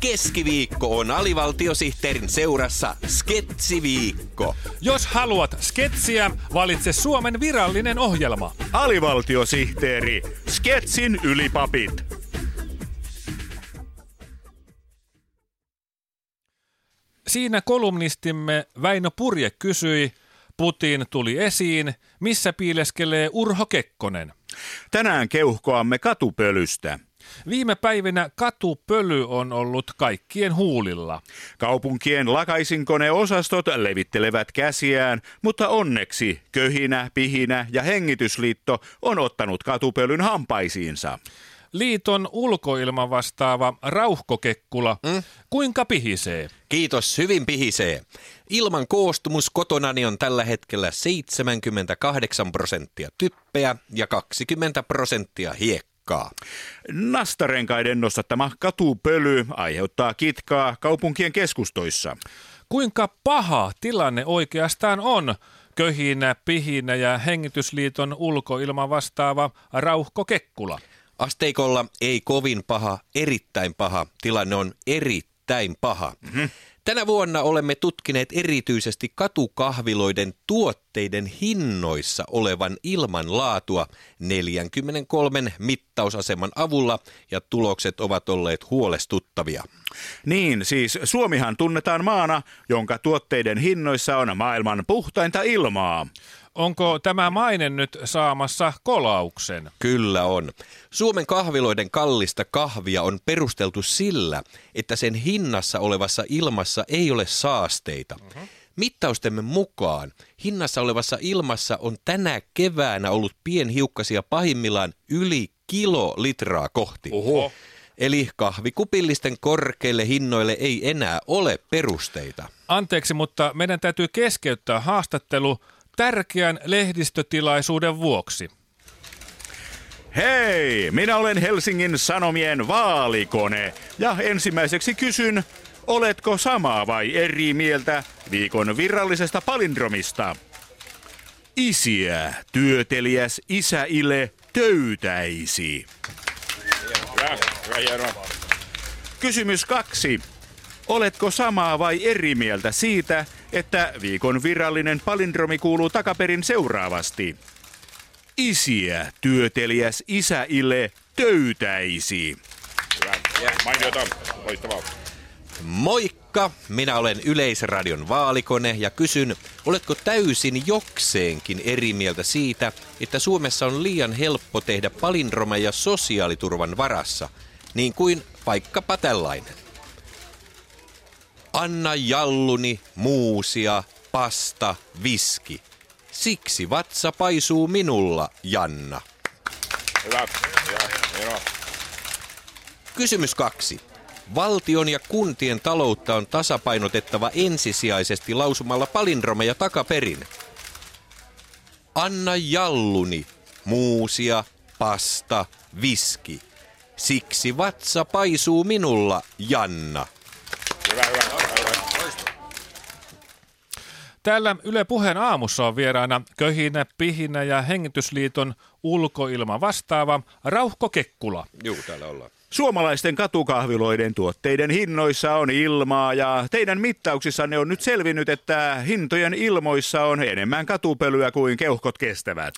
Keskiviikko on alivaltiosihteerin seurassa Sketsiviikko. Jos haluat sketsiä, valitse Suomen virallinen ohjelma. Alivaltiosihteeri, Sketsin ylipapit. Siinä kolumnistimme Väinö Purje kysyi, Putin tuli esiin, missä piileskelee Urho Kekkonen. Tänään keuhkoamme katupölystä. Viime päivinä katupöly on ollut kaikkien huulilla. Kaupunkien lakaisinkoneosastot levittelevät käsiään, mutta onneksi köhinä, pihinä ja hengitysliitto on ottanut katupölyn hampaisiinsa. Liiton ulkoilman vastaava Rauhko Kekkula, mm? kuinka pihisee? Kiitos, hyvin pihisee. Ilman koostumus kotonani on tällä hetkellä 78 prosenttia typpeä ja 20 prosenttia hiekkaa. Nastarenkaiden nostattama katupöly aiheuttaa kitkaa kaupunkien keskustoissa. Kuinka paha tilanne oikeastaan on? Köhinä, pihinä ja hengitysliiton ulkoilman vastaava Rauhko Kekkula. Asteikolla ei kovin paha, erittäin paha. Tilanne on erittäin paha. Mm-hmm. Tänä vuonna olemme tutkineet erityisesti katukahviloiden tuotteiden hinnoissa olevan ilmanlaatua 43 mittausaseman avulla ja tulokset ovat olleet huolestuttavia. Niin, siis Suomihan tunnetaan maana, jonka tuotteiden hinnoissa on maailman puhtainta ilmaa. Onko tämä maine nyt saamassa kolauksen? Kyllä on. Suomen kahviloiden kallista kahvia on perusteltu sillä, että sen hinnassa olevassa ilmassa ei ole saasteita. Uh-huh. Mittaustemme mukaan hinnassa olevassa ilmassa on tänä keväänä ollut pienhiukkasia pahimmillaan yli kilolitraa kohti. Oho. Eli kahvikupillisten korkeille hinnoille ei enää ole perusteita. Anteeksi, mutta meidän täytyy keskeyttää haastattelu tärkeän lehdistötilaisuuden vuoksi. Hei, minä olen Helsingin Sanomien vaalikone ja ensimmäiseksi kysyn, oletko samaa vai eri mieltä viikon virallisesta palindromista? Isiä, työteliäs isäille töytäisi. Kysymys kaksi. Oletko samaa vai eri mieltä siitä, että viikon virallinen palindromi kuuluu takaperin seuraavasti? Isiä työteliäs isäille töytäisi. Hyvä. Mainiota. Loistavaa. Moikka, minä olen Yleisradion vaalikone ja kysyn, oletko täysin jokseenkin eri mieltä siitä, että Suomessa on liian helppo tehdä palindromeja sosiaaliturvan varassa, niin kuin vaikkapa tällainen. Anna jalluni, muusia, pasta, viski. Siksi vatsa paisuu minulla, Janna. Hyvä. Hyvä. Hyvä. Kysymys kaksi. Valtion ja kuntien taloutta on tasapainotettava ensisijaisesti lausumalla palindromeja takaperin. Anna jalluni, muusia, pasta, viski. Siksi vatsa paisuu minulla, Janna. Hyvä, hyvä. Täällä Yle Puheen aamussa on vieraana Köhinä, Pihinä ja Hengitysliiton ulkoilma vastaava Rauhko Kekkula. Joo, täällä ollaan. Suomalaisten katukahviloiden tuotteiden hinnoissa on ilmaa ja teidän mittauksissanne on nyt selvinnyt, että hintojen ilmoissa on enemmän katupölyä kuin keuhkot kestävät.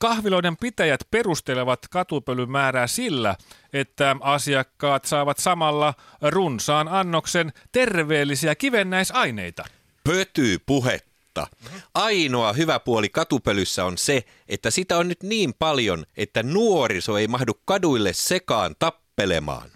Kahviloiden pitäjät perustelevat katupölyn määrää sillä, että asiakkaat saavat samalla runsaan annoksen terveellisiä kivennäisaineita. Pötyy puhetta. Ainoa hyvä puoli katupölyssä on se, että sitä on nyt niin paljon, että nuoriso ei mahdu kaduille sekaan tappelemaan.